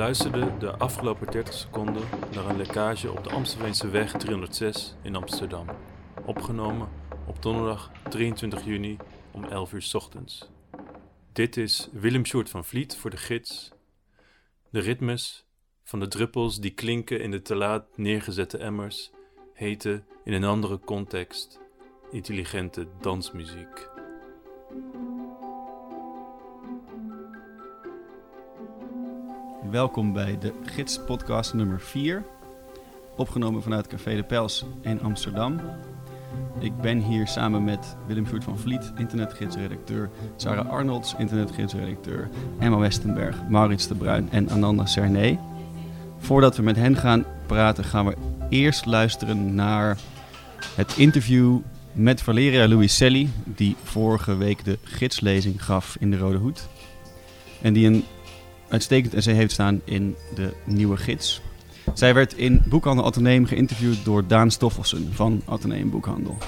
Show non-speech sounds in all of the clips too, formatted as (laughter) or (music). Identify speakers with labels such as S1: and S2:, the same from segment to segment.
S1: luisterde de afgelopen 30 seconden naar een lekkage op de Amstelveense weg 306 in Amsterdam. Opgenomen op donderdag 23 juni om 11 uur ochtends. Dit is Willem Sjoerd van Vliet voor de gids. De ritmes van de druppels die klinken in de te laat neergezette emmers heten in een andere context intelligente dansmuziek.
S2: Welkom bij de Gids podcast nummer 4. Opgenomen vanuit Café de Pels in Amsterdam. Ik ben hier samen met Willem Voert van Vliet, internetgidsredacteur, Sarah Arnolds, internetgidsredacteur, Emma Westenberg, Maurits de Bruin en Ananda Cernay. Voordat we met hen gaan praten, gaan we eerst luisteren naar het interview met Valeria Luiselli, die vorige week de gidslezing gaf in de Rode Hoed. En die een uitstekend essay heeft staan in de Nieuwe Gids. Zij werd in Boekhandel Atheneum geïnterviewd door Daan Stoffelsen van Atheneum Boekhandel.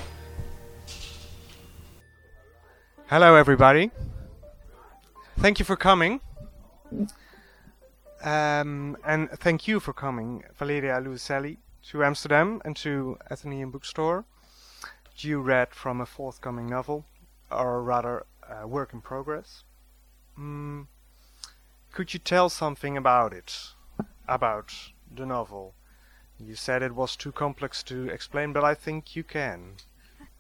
S3: Hello, everybody. Thank you for coming. Um, and thank you for coming, Valeria Luiselli, to Amsterdam and to Atheneum Bookstore. You read from a forthcoming novel, or rather, a work in progress. Mm, could you tell something about it? About the novel? You said it was too complex to explain, but I think you can.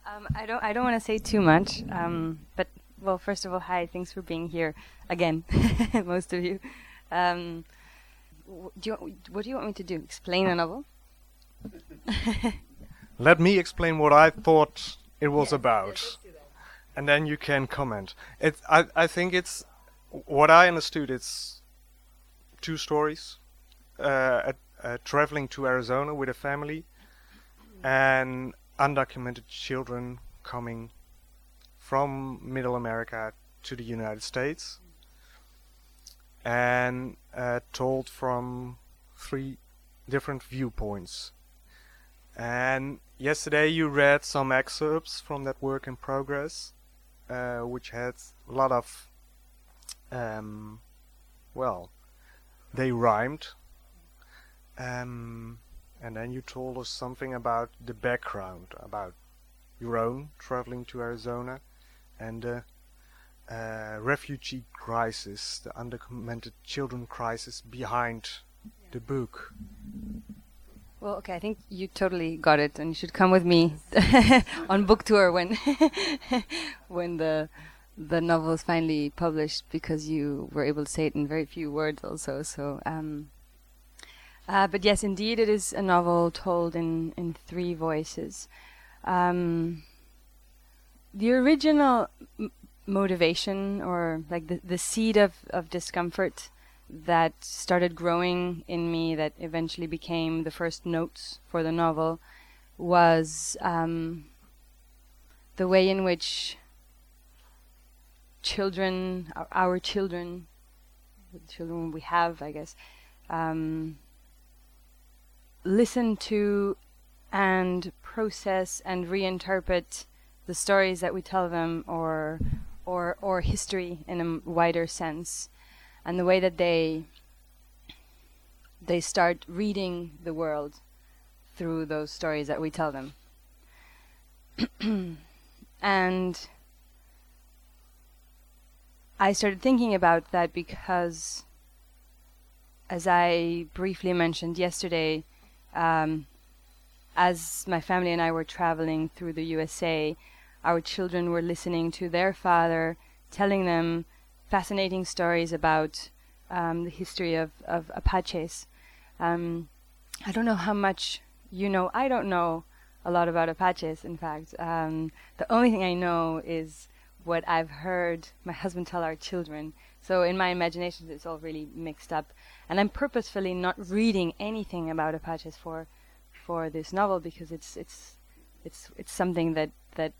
S4: Um, I don't. I don't want to say too much. Um, but well, first of all, hi. Thanks for being here again, (laughs) most of you. Um, do you, what do you want me to do? Explain a novel? (laughs)
S3: Let me explain what I thought it was about,
S4: yes, let's do that.
S3: and then you can comment. It. I. I think it's what I understood. It's two stories. Uh, traveling to Arizona with a family, and undocumented children coming from Middle America to the United States, and uh, told from three different viewpoints. And yesterday you read some excerpts from that work in progress, uh, which had a lot of, um, well, they rhymed. Um, and then you told us something about the background, about your own traveling to Arizona, and the uh, refugee crisis, the undocumented children crisis behind the book.
S4: Well, okay. I think you totally got it, and you should come with me (laughs) on book tour when (laughs) when the the novel is finally published, because you were able to say it in very few words, also. So. Um, uh, but yes, indeed, it is a novel told in, in three voices. Um, the original motivation, or like the, the seed of, of discomfort that started growing in me, that eventually became the first notes for the novel, was um, the way in which children, our, children, the children we have, I guess, um, listen to and process and reinterpret the stories that we tell them or or or history in a wider sense. And the way that they they start reading the world through those stories that we tell them. (clears throat) And I started thinking about that because as I briefly mentioned yesterday um, as my family and I were traveling through the USA, our children were listening to their father telling them fascinating stories about um, the history of, of Apaches. Um, I don't know how much you know. I don't know a lot about Apaches, in fact. Um, the only thing I know is what I've heard my husband tell our children. So in my imagination, it's all really mixed up. And I'm purposefully not reading anything about Apaches for for this novel because it's it's it's it's something that that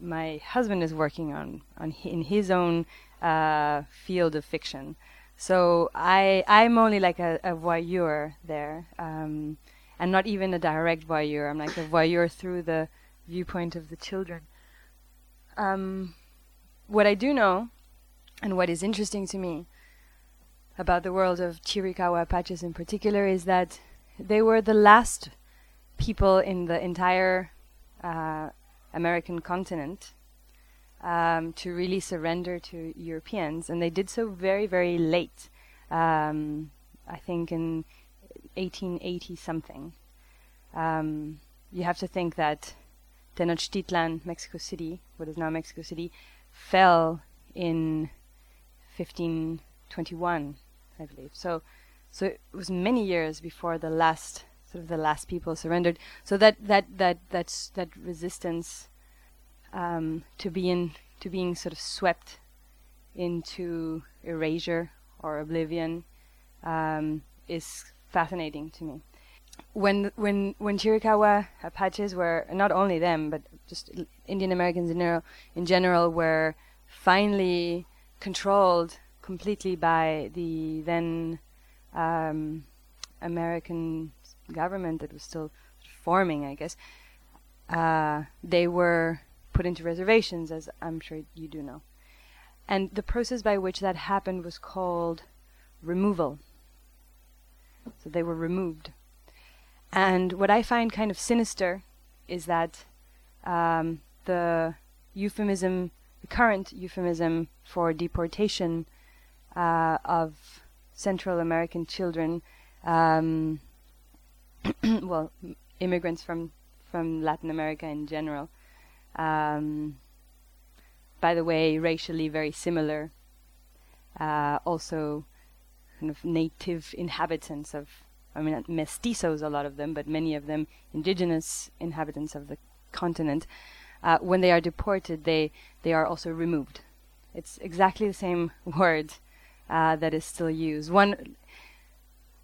S4: my husband is working on on in his own uh, field of fiction. So I I'm only like a, a voyeur there, um, and not even a direct voyeur. I'm like a voyeur through the viewpoint of the children. Um, what I do know, and what is interesting to me, about the world of Chiricahua Apaches in particular is that they were the last people in the entire uh, American continent um, to really surrender to Europeans, and they did so very, very late. Um, I think in 1880 something. Um, you have to think that Tenochtitlan, Mexico City, what is now Mexico City, fell in 1521, I believe. So, so it was many years before the last sort of the last people surrendered. So that that that that's that resistance um, to being to being sort of swept into erasure or oblivion um, is fascinating to me. When when when Chiricahua Apaches were not only them but just Indian Americans in general, in general were finally controlled completely by the then um, American government that was still forming, I guess. Uh, they were put into reservations, as I'm sure you do know. And the process by which that happened was called removal. So they were removed. And what I find kind of sinister is that um, the euphemism, the current euphemism for deportation uh, of Central American children, um, (clears throat) well, immigrants from from Latin America in general, um, by the way, racially very similar. Uh, also, kind of native inhabitants of, I mean, mestizos, a lot of them, but many of them indigenous inhabitants of the continent. Uh, when they are deported, they they are also removed. It's exactly the same (laughs) word uh, that is still used. One,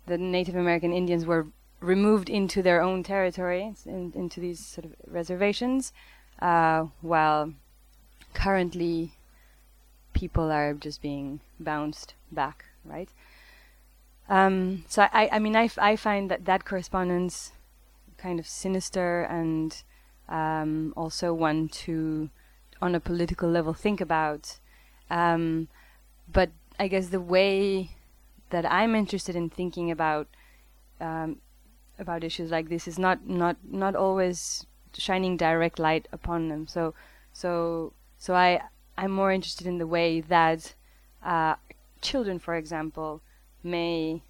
S4: the Native American Indians were removed into their own territory, in, into these sort of reservations, uh, while currently people are just being bounced back, right? Um, so I, I mean, I, f- I find that that correspondence kind of sinister and um, also one to, on a political level, think about. Um, but I guess the way that I'm interested in thinking about um, about issues like this is not not not always shining direct light upon them. So so so I I'm more interested in the way that uh, children, for example, may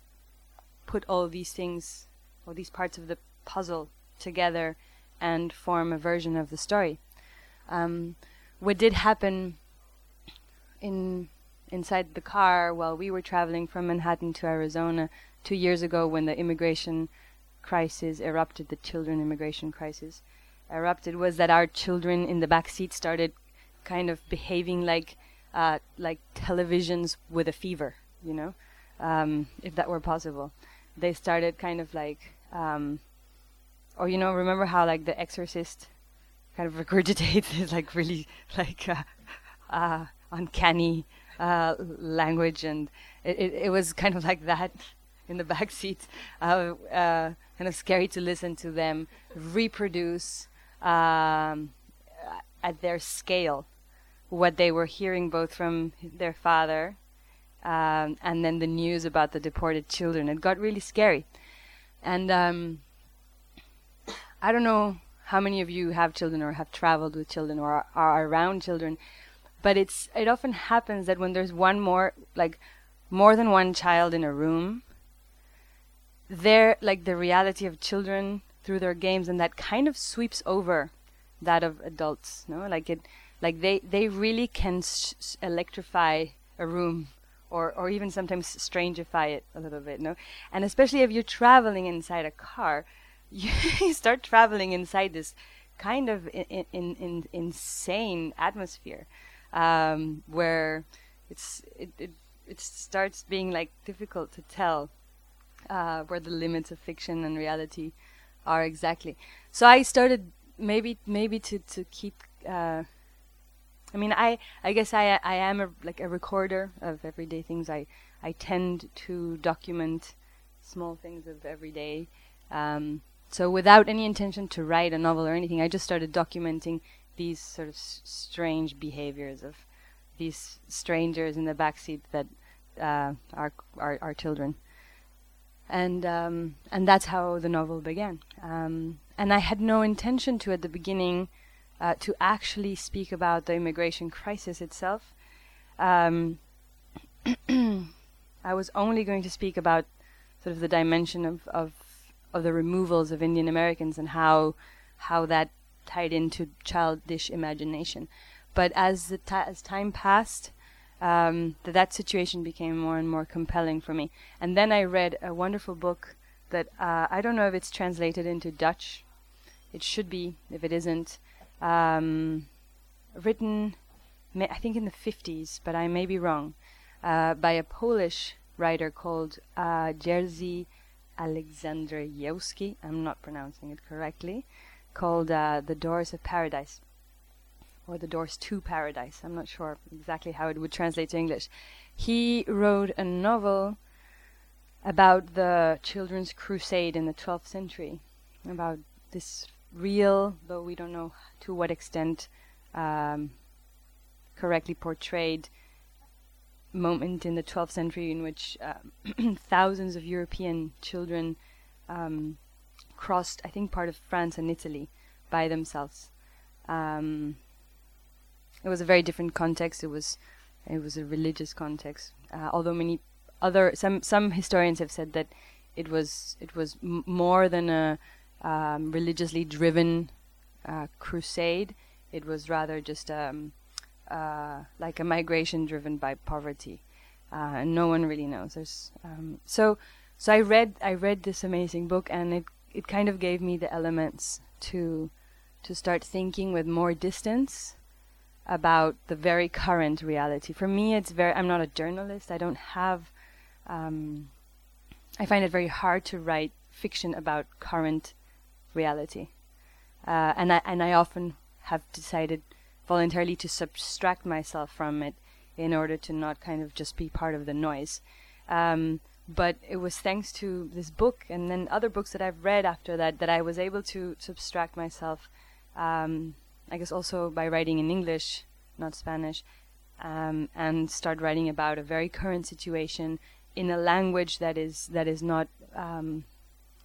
S4: put all these things or these parts of the puzzle together and form a version of the story. Um, what did happen in inside the car while we were traveling from Manhattan to Arizona two years ago when the immigration crisis erupted, the children immigration crisis erupted, was that our children in the back seat started kind of behaving like uh, like televisions with a fever, you know, um, if that were possible. They started kind of like, um, or you know, remember how like The Exorcist kind of (laughs) regurgitates this like really like uh, uh, uncanny uh, language, and it, it, it was kind of like that (laughs) in the back seat. Uh, uh, kind of scary to listen to them reproduce um, at their scale what they were hearing both from their father um, and then the news about the deported children. It got really scary. And um, I don't know how many of you have children or have traveled with children or are, are around children, but it's it often happens that when there's one more like more than one child in a room, there like the reality of children through their games and that kind of sweeps over that of adults no like it like they they really can s- electrify a room or or even sometimes strangify it a little bit no and especially if you're traveling inside a car (laughs) you start traveling inside this kind of in, in, in insane atmosphere um, where it's it, it it starts being like difficult to tell uh, where the limits of fiction and reality are exactly. So I started maybe maybe to to keep. Uh, I mean, I I guess I I am a, like a recorder of everyday things. I I tend to document small things of everyday. Um, so without any intention to write a novel or anything, I just started documenting these sort of s- strange behaviors of these strangers in the backseat that uh, our, our our children. And um, and that's how the novel began. Um, and I had no intention to at the beginning uh, to actually speak about the immigration crisis itself. Um, (clears throat) I was only going to speak about sort of the dimension of, of of the removals of Indian Americans and how how that tied into childish imagination. But as the ta- as time passed, um, th- that situation became more and more compelling for me. And then I read a wonderful book that uh, I don't know if it's translated into Dutch. It should be, if it isn't. Um, written, I think in the 50s, but I may be wrong, uh, by a Polish writer called uh, Jerzy Andrzejewski. I'm not pronouncing it correctly. Called uh, The Doors of Paradise or The Doors to Paradise. I'm not sure exactly how it would translate to English. He wrote a novel about the children's crusade in the 12th century, about this real, though we don't know to what extent um, correctly portrayed, moment in the 12th century in which uh, (clears throat) thousands of European children um, crossed, I think, part of France and Italy by themselves. Um, it was a very different context. It was it was a religious context. Uh, although many other some some historians have said that it was it was m- more than a um, religiously driven uh, crusade. It was rather just um, uh, like a migration driven by poverty, uh, and no one really knows. There's um, so so I read I read this amazing book, and it it kind of gave me the elements to to start thinking with more distance about the very current reality. For me, it's very. I'm not a journalist. I don't have. Um, I find it very hard to write fiction about current reality, uh, and I and I often have decided voluntarily to subtract myself from it in order to not kind of just be part of the noise. Um, but it was thanks to this book and then other books that I've read after that that I was able to subtract myself. Um, I guess also by writing in English, not Spanish, um, and start writing about a very current situation in a language that is that is not um,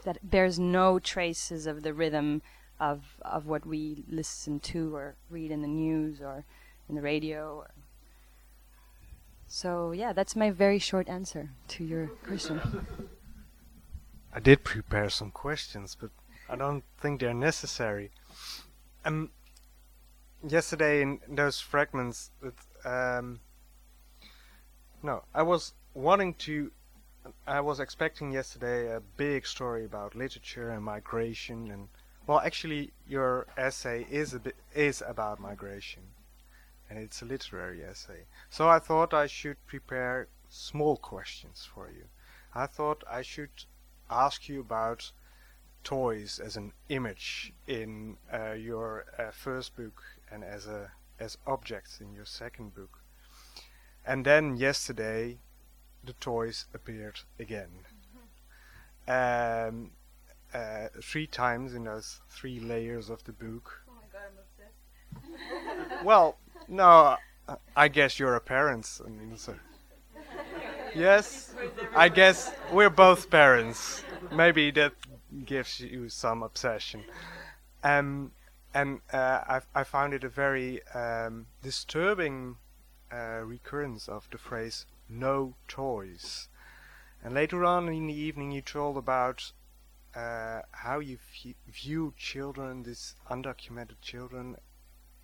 S4: that bears no traces of the rhythm of of what we listen to or read in the news or in the radio. Or so yeah, that's my very short answer to your question.
S3: I did prepare some questions, but I don't think they're necessary. Um, yesterday in those fragments, that, um, no, I was wanting to. I was expecting yesterday a big story about literature and migration, and well, actually, your essay is a bit is about migration, and it's a literary essay. So I thought I should prepare small questions for you. I thought I should ask you about toys as an image in uh, your uh, first book and as a as objects in your second book. And then yesterday, the toys appeared again. Um, uh, three times in those three layers of the book.
S4: Oh my god, I'm
S3: obsessed. (laughs) (laughs) well, no, I guess you're a parent. I mean, so yes, I guess we're both parents. Maybe that gives you some obsession. Um, and uh, I, I found it a very um, disturbing uh, recurrence of the phrase "no toys." And later on in the evening, you told about uh, how you view children, these undocumented children,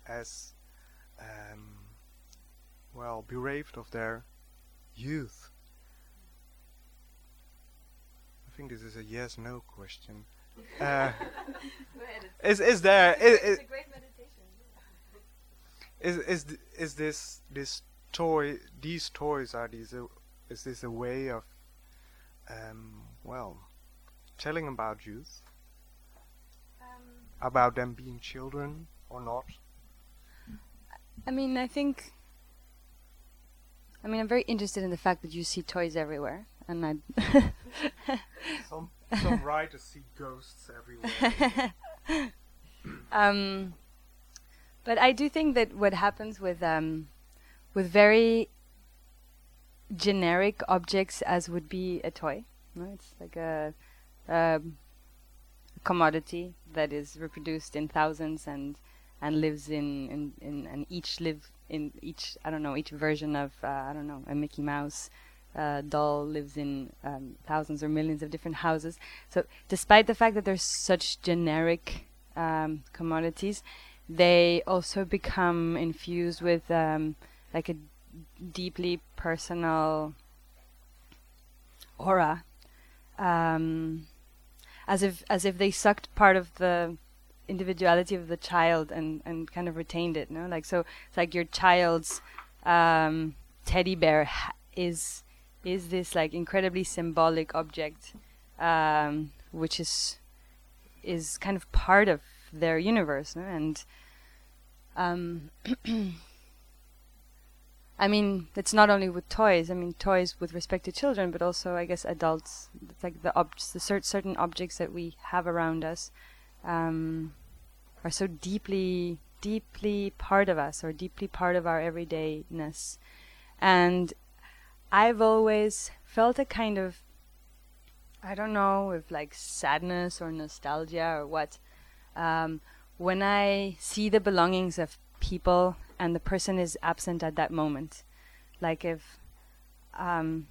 S3: as um, well bereaved of their youth. I think this is a yes/no question. (laughs) Uh, is is there is, is, is is is this this toy these toys are these a, is this a way of um, well telling about youth um, about them being children or not
S4: I mean I think I mean I'm very interested in the fact that you see toys everywhere and I (laughs)
S3: some some writers see ghosts everywhere. (laughs)
S4: um, but I do think that what happens with um, with very generic objects as would be a toy. It's like a, a commodity that is reproduced in thousands and and lives in, in, in and each live in each I don't know each version of uh, I don't know a Mickey Mouse uh, doll lives in um, thousands or millions of different houses. So despite the fact that there's such generic um, commodities, they also become infused with um, like a deeply personal aura, um, as if as if they sucked part of the individuality of the child and and kind of retained it. No, like so it's like your child's um, teddy bear is is this like incredibly symbolic object, um, which is is kind of part of their universe, no? and um, (clears throat) I mean, it's not only with toys. I mean, toys with respect to children, but also, I guess, adults. It's like the objects, the cer- certain objects that we have around us, um, are so deeply, deeply part of us, or deeply part of our everydayness. And I've always felt a kind of, I don't know if like sadness or nostalgia or what, um, when I see the belongings of people and the person is absent at that moment. Like if, um,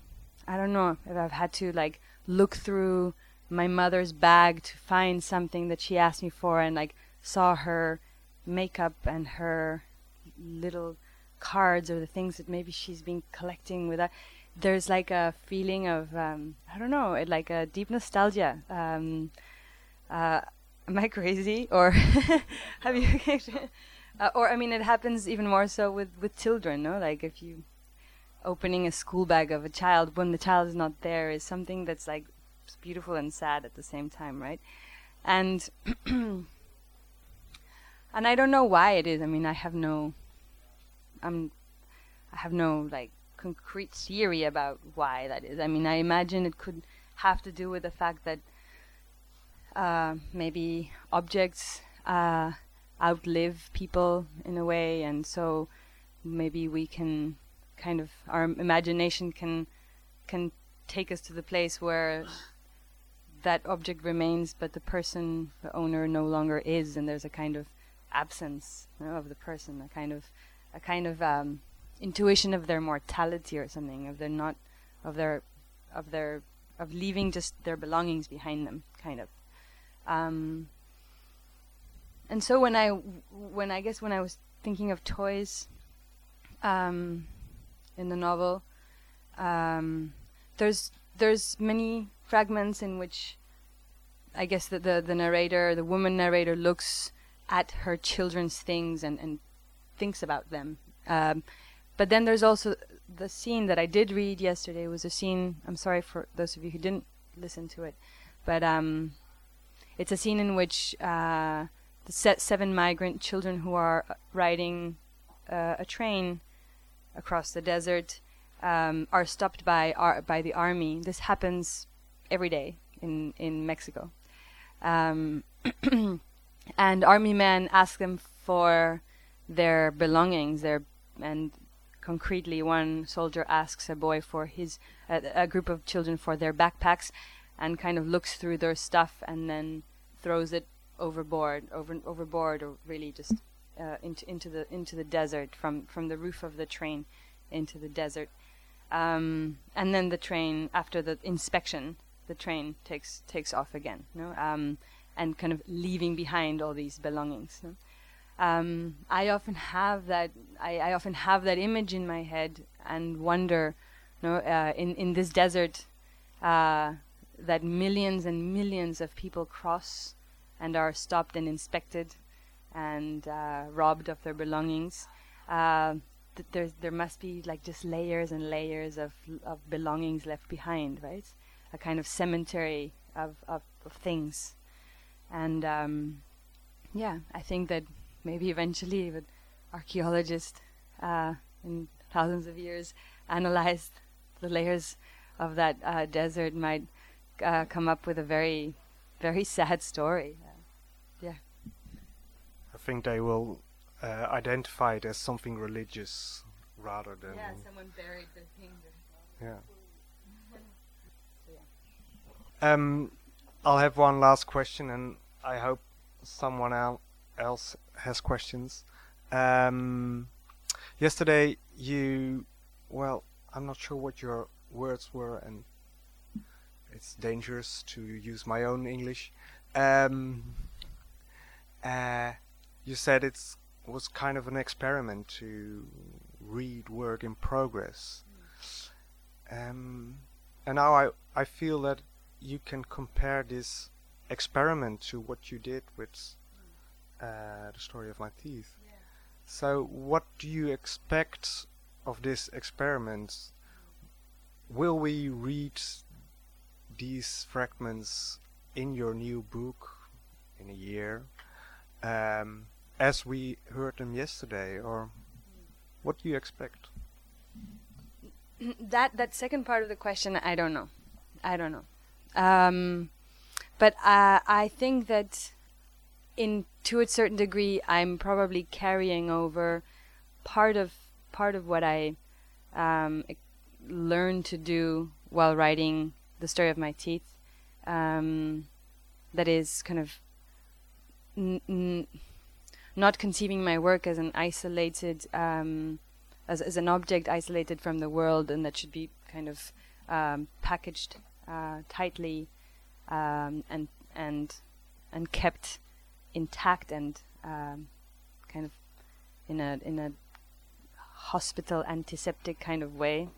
S4: I don't know, if I've had to like look through my mother's bag to find something that she asked me for and like saw her makeup and her little cards or the things that maybe she's been collecting with that there's like a feeling of um, I don't know, like a deep nostalgia. Um, uh, am I crazy, or (laughs) have you? (laughs) (laughs) uh, or I mean, it happens even more so with with children. No, like if you opening a school bag of a child when the child is not there is something that's like beautiful and sad at the same time, right? And (clears throat) and I don't know why it is. I mean, I have no. I'm. I have no like concrete theory about why that is. I mean, I imagine it could have to do with the fact that uh, maybe objects uh, outlive people in a way, and so maybe we can kind of our imagination can can take us to the place where that object remains, but the person, the owner, no longer is, and there's a kind of absence you know, of the person, a kind of a kind of um, intuition of their mortality or something, of their not, of their, of their, of leaving just their belongings behind them, kind of. Um, and so when I, when I guess when I was thinking of toys, um, in the novel, um, there's there's many fragments in which I guess that the the narrator, the woman narrator, looks at her children's things and and thinks about them. Um, but then there's also the scene that I did read yesterday was a scene. I'm sorry for those of you who didn't listen to it, but um, it's a scene in which uh, the seven migrant children who are riding uh, a train across the desert um, are stopped by ar- by the army. This happens every day in in Mexico, um, (clears throat) and army men ask them for their belongings, their and concretely, one soldier asks a boy for his uh, a group of children for their backpacks, and kind of looks through their stuff and then throws it overboard, over overboard, or really just uh, into into the into the desert from from the roof of the train into the desert. Um, and then the train, after the inspection, the train takes takes off again, you know, um, and kind of leaving behind all these belongings. You know? um, I often have that I, I, often have that image in my head and wonder, you know, uh, in in this desert, uh, that millions and millions of people cross and are stopped and inspected and uh, robbed of their belongings. Uh, th- there's there must be like just layers and layers of of belongings left behind, right? A kind of cemetery of of, of things, and um, yeah, I think that maybe eventually, but archaeologists uh, in thousands of years analyzed the layers of that uh, desert might uh, come up with a very, very sad story.
S3: Think they will uh, identify it as something religious rather than.
S4: Yeah, someone buried their things.
S3: Yeah. Um, I'll have one last question, and I hope someone el- else has questions. Um, yesterday, you, well, I'm not sure what your words were, and it's dangerous to use my own English. Um, uh, you said it was kind of an experiment to read work in progress. Um, and now I, I feel that you can compare this experiment to what you did with uh, the story of my teeth. So, what do you expect of this experiment? Will we read these fragments in your new book in a year, um, as we heard them yesterday, or what do you expect? (clears throat)
S4: that that second part of the question, I don't know. I don't know. Um, but uh, I think that in to a certain degree, I'm probably carrying over part of part of what I um, learned to do while writing the story of my teeth. Um, that is kind of n- n- not conceiving my work as an isolated, um, as, as an object isolated from the world, and that should be kind of um, packaged uh, tightly um, and and and kept intact and um, kind of in a in a hospital antiseptic kind of way,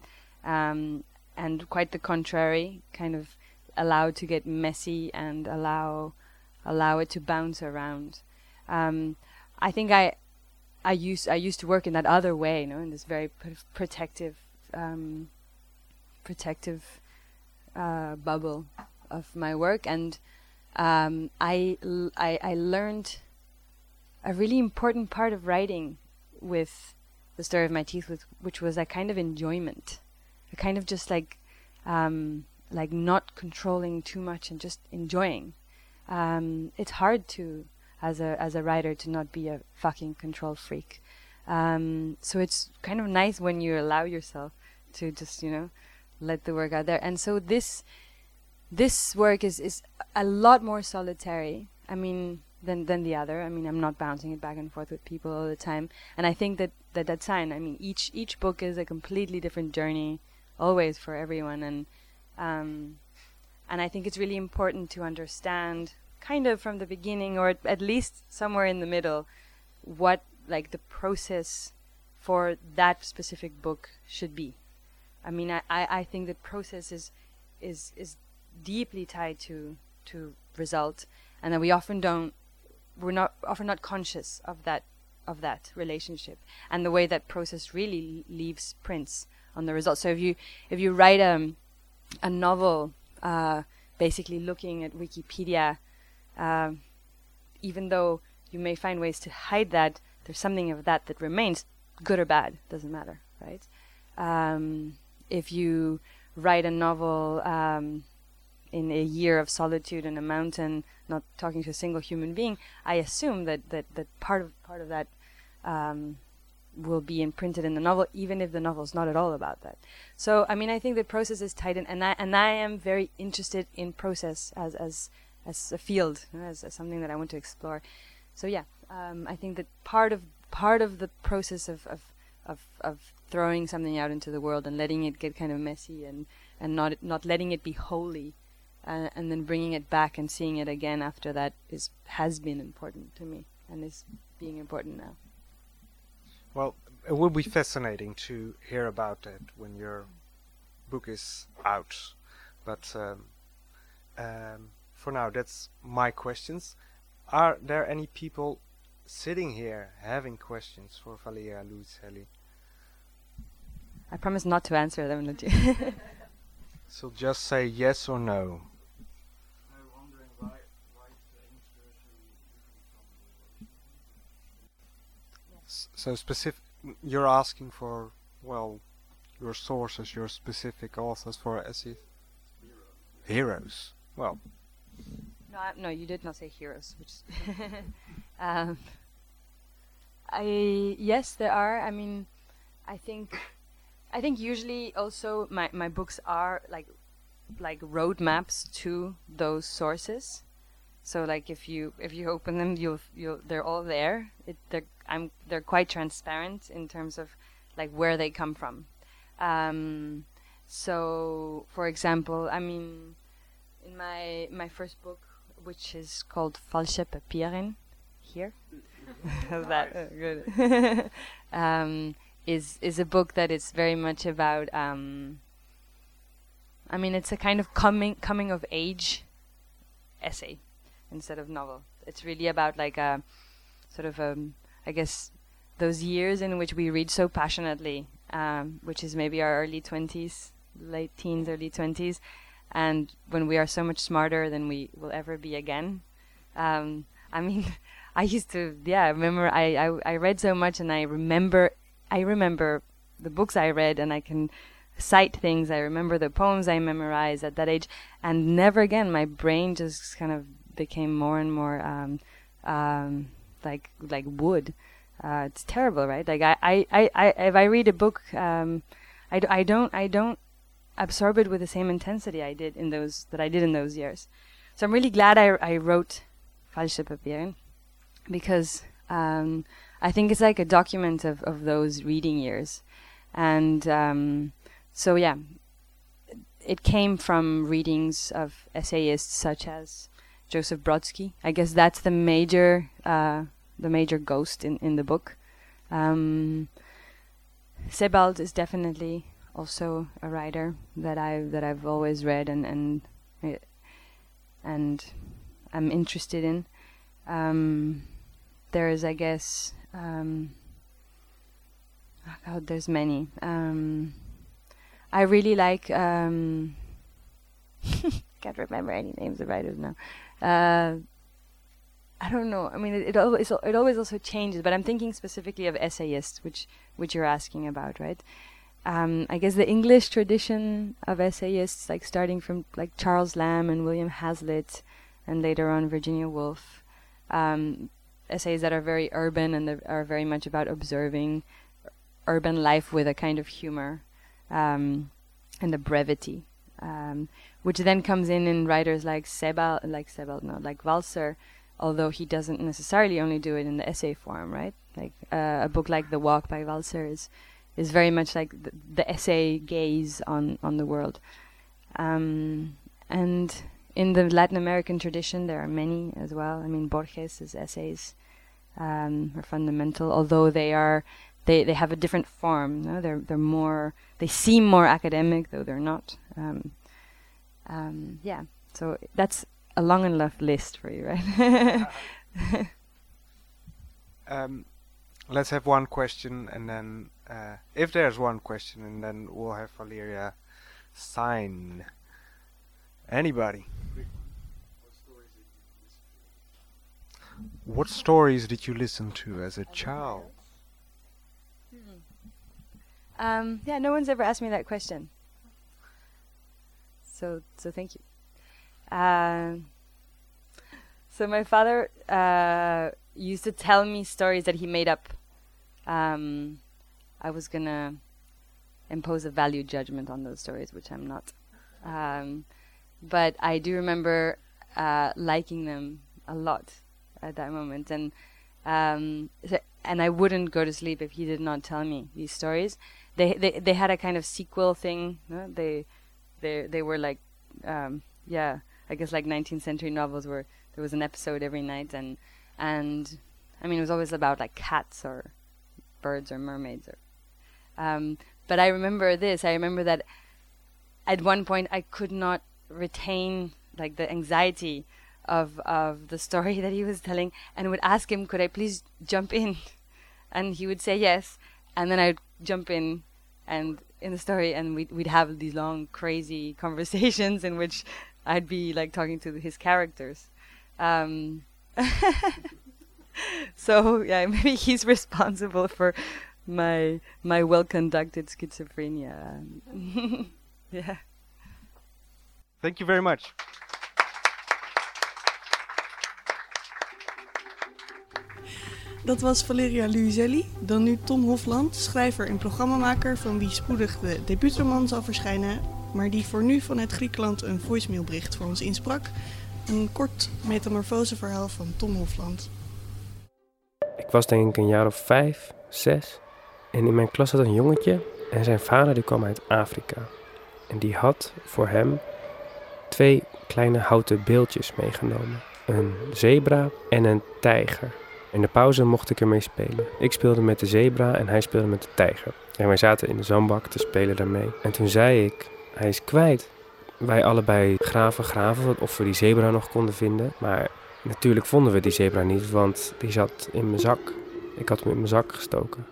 S4: um, and quite the contrary, kind of allowed to get messy and allow allow it to bounce around. Um, I think I I used I used to work in that other way, you know, in this very pr- protective um, protective uh, bubble of my work, and um, I, l- I I learned a really important part of writing with the story of my teeth, with which was a kind of enjoyment, a kind of just like um, like not controlling too much and just enjoying. Um, it's hard to as a as a writer to not be a fucking control freak. Um, so it's kind of nice when you allow yourself to just you know let the work out there. And so this this work is is a lot more solitary. I mean than than the other. I mean I'm not bouncing it back and forth with people all the time. And I think that that that's fine. I mean each each book is a completely different journey, always for everyone. And um, and I think it's really important to understand kind of from the beginning or at, least somewhere in the middle what like the process for that specific book should be. I mean, I, I, I think that process is is is deeply tied to to result, and that we often don't we're not often not conscious of that of that relationship and the way that process really leaves prints on the result. So if you if you write a a novel, uh, basically looking at Wikipedia, uh, even though you may find ways to hide that, there's something of that that remains, good or bad, doesn't matter, right? Um, if you write a novel um, in a year of solitude in a mountain, not talking to a single human being, I assume that that, that part of part of that um, will be imprinted in the novel, even if the novel is not at all about that. So, I mean, I think the process is tight, and I and I am very interested in process as as as a field, as, as something that I want to explore. So, yeah, um, I think that part of part of the process of, of of of throwing something out into the world and letting it get kind of messy and and not not letting it be holy, uh, and then bringing it back and seeing it again after that is has been important to me and is being important now.
S3: Well, it will be fascinating to hear about it when your book is out. But um, um, for now, that's my questions. Are there any people sitting here having questions for Valeria Luiselli?
S4: I promise not to answer them, don't you? (laughs)
S3: So just say yes or no. S- So specific, you're asking for well, your sources, your specific authors for essays. Heroes. Well,
S4: No, I- no, you did not say heroes. Which, (laughs) um, I yes, there are. I mean, I think I think usually also my, my books are like like roadmaps to those sources. So like if you if you open them, you'll you'll they're all there. It, they're I'm they're quite transparent in terms of like where they come from. Um, so for example, I mean, in my my first book, which is called Falsche Papieren, here, (laughs) that uh, (laughs) good. um, is is a book that is very much about. Um, I mean, it's a kind of coming coming of age essay instead of novel. It's really about like a sort of um, I guess those years in which we read so passionately, um, which is maybe our early twenties, late teens, early twenties, and when we are so much smarter than we will ever be again. Um, (laughs) I mean, I used to, yeah, remember I, I, I read so much and I remember, I remember the books I read and I can cite things. I remember the poems I memorized at that age and never again, my brain just kind of became more and more, um, um, like, like wood. Uh, it's terrible, right? Like I, I, I, if I read a book, um, I, I don't, I don't absorb it with the same intensity I did in those, that I did in those years. So I'm really glad I, I wrote Falsche Papieren because um, I think it's like a document of, of those reading years. And um, so, yeah, it came from readings of essayists such as Joseph Brodsky. I guess that's the major, uh, the major ghost in, in the book. Um, Sebald is definitely also a writer that I that I've always read and and and I'm interested in. Um, there is, I guess, um, oh God, there's many. Um, I really like. Um, (laughs) can't remember any names of writers now. Uh, I don't know. I mean, it, it always it always also changes. But I'm thinking specifically of essayists, which which you're asking about, right? Um, I guess the English tradition of essayists, like starting from like Charles Lamb and William Hazlitt, and later on Virginia Woolf, um, essays that are very urban and are very much about observing urban life with a kind of humor um, and a brevity, um, which then comes in in writers like Sebald, like Sebald, no, like Walser, although he doesn't necessarily only do it in the essay form, right? Like uh, a book like The Walk by Walser is is very much like the, the essay gaze on on the world, um, and in the Latin American tradition there are many as well. I mean Borges's essays um, are fundamental, although they are they, they have a different form. No? They're they're more they seem more academic, though they're not. Um, um, yeah, so that's a long enough list for you, right? (laughs)
S3: um, let's have one question, and then uh, if there's one question, and then we'll have Valeria sign. Anybody? What stories did you listen to as a child?
S4: Um, yeah, no one's ever asked me that question. So, so thank you. Um, so my father uh, used to tell me stories that he made up. Um, I was gonna impose a value judgment on those stories, which I'm not. Um, but I do remember uh, liking them a lot at that moment, and um, and I wouldn't go to sleep if he did not tell me these stories. They they they had a kind of sequel thing. No? They they they were like um, yeah, I guess like 19th century novels where there was an episode every night, and and I mean it was always about like cats or birds or mermaids or. Um, but I remember this. I remember that at one point I could not retain like the anxiety of of the story (laughs) that he was telling and would ask him could I please jump in (laughs) and he would say yes and then I'd jump in and in the story and we'd, we'd have these long crazy (laughs) conversations in which I'd be like talking to his characters um, so yeah maybe he's responsible for my my well conducted schizophrenia (laughs) yeah
S3: Thank you very much.
S5: Dat was Valeria Luiselli, dan nu Tom Hofland, schrijver en programmamaker van wie spoedig de debuutroman zal verschijnen, maar die voor nu vanuit Griekenland een voicemailbericht voor ons insprak. Een kort metamorfoseverhaal van Tom Hofland.
S6: Ik was denk ik een jaar of vijf, zes. En in mijn klas zat een jongetje en zijn vader die kwam uit Afrika. En die had voor hem twee kleine houten beeldjes meegenomen. Een zebra en een tijger. In de pauze mocht ik ermee spelen. Ik speelde met de zebra en hij speelde met de tijger. En wij zaten in de zandbak te spelen daarmee. En toen zei ik, hij is kwijt. Wij allebei graven, graven of we die zebra nog konden vinden. Maar natuurlijk vonden we die zebra niet, want die zat in mijn zak. Ik had hem in mijn zak gestoken.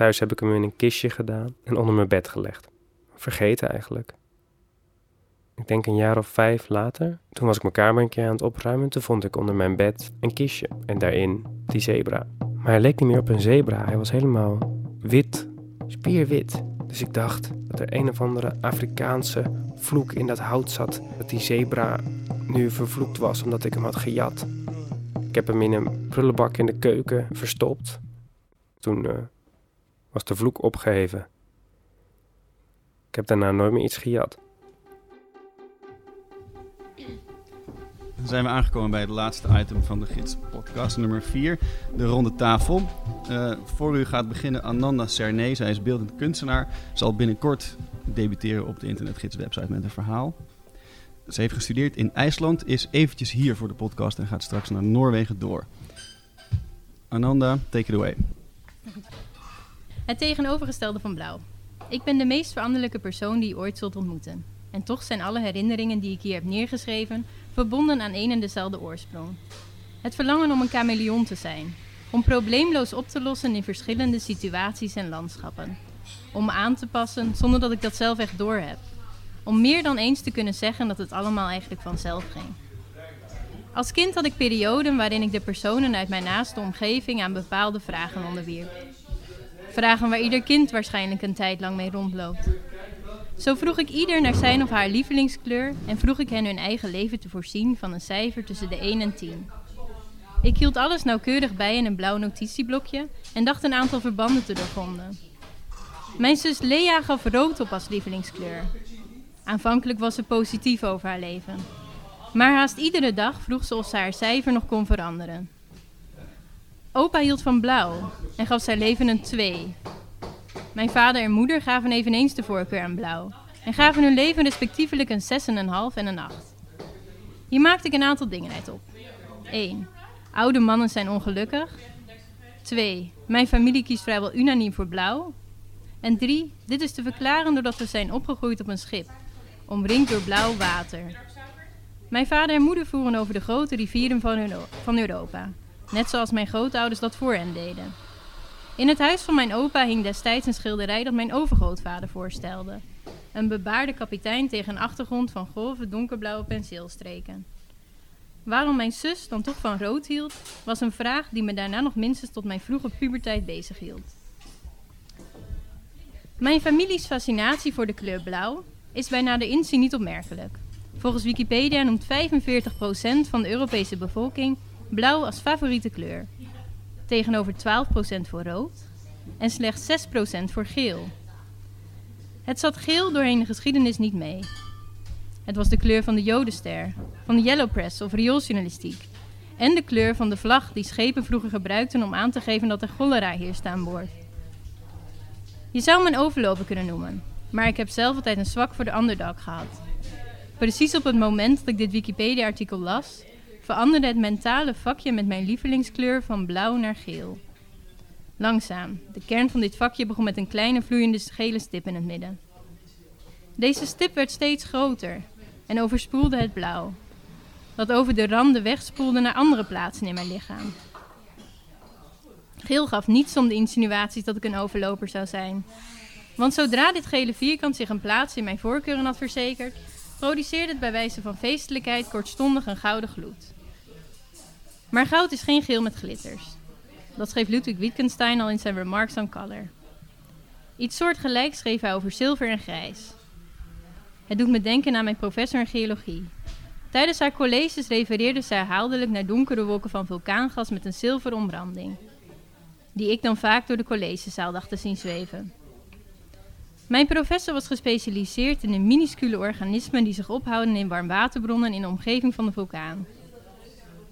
S6: Thuis heb ik hem in een kistje gedaan en onder mijn bed gelegd. Vergeten eigenlijk. Ik denk een jaar of vijf later, toen was ik mijn kamer een keer aan het opruimen. Toen vond ik onder mijn bed een kistje en daarin die zebra. Maar hij leek niet meer op een zebra, hij was helemaal wit, spierwit. Dus ik dacht dat er een of andere Afrikaanse vloek in dat hout zat. Dat die zebra nu vervloekt was omdat ik hem had gejat. Ik heb hem in een prullenbak in de keuken verstopt. Toen uh, was de vloek opgeheven. Ik heb daarna nooit meer iets gejat.
S2: Dan zijn we aangekomen bij het laatste item van de gids podcast, nummer 4, de ronde tafel. Uh, voor u gaat beginnen Ananda Cernay, zij is beeldend kunstenaar, zal binnenkort debuteren op de internetgids website met een verhaal. Ze heeft gestudeerd in IJsland, is eventjes hier voor de podcast en gaat straks naar Noorwegen door. Ananda, take it away.
S7: Het tegenovergestelde van blauw. Ik ben de meest veranderlijke persoon die je ooit zult ontmoeten. En toch zijn alle herinneringen die ik hier heb neergeschreven verbonden aan een en dezelfde oorsprong. Het verlangen om een chameleon te zijn, om probleemloos op te lossen in verschillende situaties en landschappen. Om aan te passen zonder dat ik dat zelf echt doorheb. Om meer dan eens te kunnen zeggen dat het allemaal eigenlijk vanzelf ging. Als kind had ik perioden waarin ik de personen uit mijn naaste omgeving aan bepaalde vragen onderwierp. Vragen waar ieder kind waarschijnlijk een tijd lang mee rondloopt. Zo vroeg ik ieder naar zijn of haar lievelingskleur en vroeg ik hen hun eigen leven te voorzien van een cijfer tussen de 1 en 10. Ik hield alles nauwkeurig bij in een blauw notitieblokje en dacht een aantal verbanden te doorgronden. Mijn zus Lea gaf rood op als lievelingskleur. Aanvankelijk was ze positief over haar leven. Maar haast iedere dag vroeg ze of ze haar cijfer nog kon veranderen. Opa hield van blauw en gaf zijn leven een 2. Mijn vader en moeder gaven eveneens de voorkeur aan blauw en gaven hun leven respectievelijk een 6,5 en een 8. Hier maakte ik een aantal dingen uit op. 1. Oude mannen zijn ongelukkig. 2. Mijn familie kiest vrijwel unaniem voor blauw. En 3. Dit is te verklaren doordat we zijn opgegroeid op een schip, omringd door blauw water. Mijn vader en moeder voeren over de grote rivieren van, van Europa, net zoals mijn grootouders dat voor hen deden. In het huis van mijn opa hing destijds een schilderij dat mijn overgrootvader voorstelde. Een bebaarde kapitein tegen een achtergrond van grove donkerblauwe penseelstreken. Waarom mijn zus dan toch van rood hield, was een vraag die me daarna nog minstens tot mijn vroege puberteit bezighield. Mijn families fascinatie voor de kleur blauw is bij nader inzien niet opmerkelijk. Volgens Wikipedia noemt 45% van de Europese bevolking blauw als favoriete kleur tegenover 12% voor rood en slechts 6% voor geel. Het zat geel doorheen de geschiedenis niet mee. Het was de kleur van de Jodenster, van de Yellow Press of riooljournalistiek en de kleur van de vlag die schepen vroeger gebruikten om aan te geven dat er cholera heerste aan boord. Je zou me een overloper kunnen noemen, maar ik heb zelf altijd een zwak voor de underdog gehad. Precies op het moment dat ik dit Wikipedia-artikel las, veranderde het mentale vakje met mijn lievelingskleur van blauw naar geel. Langzaam, de kern van dit vakje begon met een kleine vloeiende gele stip in het midden. Deze stip werd steeds groter en overspoelde het blauw, dat over de randen wegspoelde naar andere plaatsen in mijn lichaam. Geel gaf niets om de insinuaties dat ik een overloper zou zijn. Want zodra dit gele vierkant zich een plaats in mijn voorkeuren had verzekerd, produceerde het bij wijze van feestelijkheid kortstondig een gouden gloed. Maar goud is geen geel met glitters. Dat schreef Ludwig Wittgenstein al in zijn Remarks on Color. Iets soortgelijks schreef hij over zilver en grijs. Het doet me denken aan mijn professor in geologie. Tijdens haar colleges refereerde zij herhaaldelijk naar donkere wolken van vulkaangas met een zilveren omranding, die ik dan vaak door de collegezaal dacht te zien zweven. Mijn professor was gespecialiseerd in de minuscule organismen die zich ophouden in warmwaterbronnen in de omgeving van de vulkaan.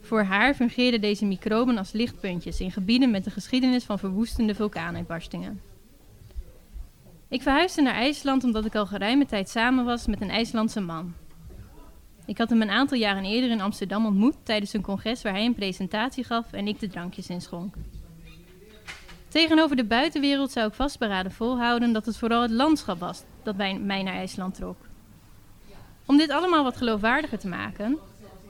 S7: Voor haar fungeerden deze microben als lichtpuntjes in gebieden met een geschiedenis van verwoestende vulkaanuitbarstingen. Ik verhuisde naar IJsland omdat ik al geruime tijd samen was met een IJslandse man. Ik had hem een aantal jaren eerder in Amsterdam ontmoet tijdens een congres waar hij een presentatie gaf en ik de drankjes inschonk. Tegenover de buitenwereld zou ik vastberaden volhouden dat het vooral het landschap was dat mij naar IJsland trok. Om dit allemaal wat geloofwaardiger te maken,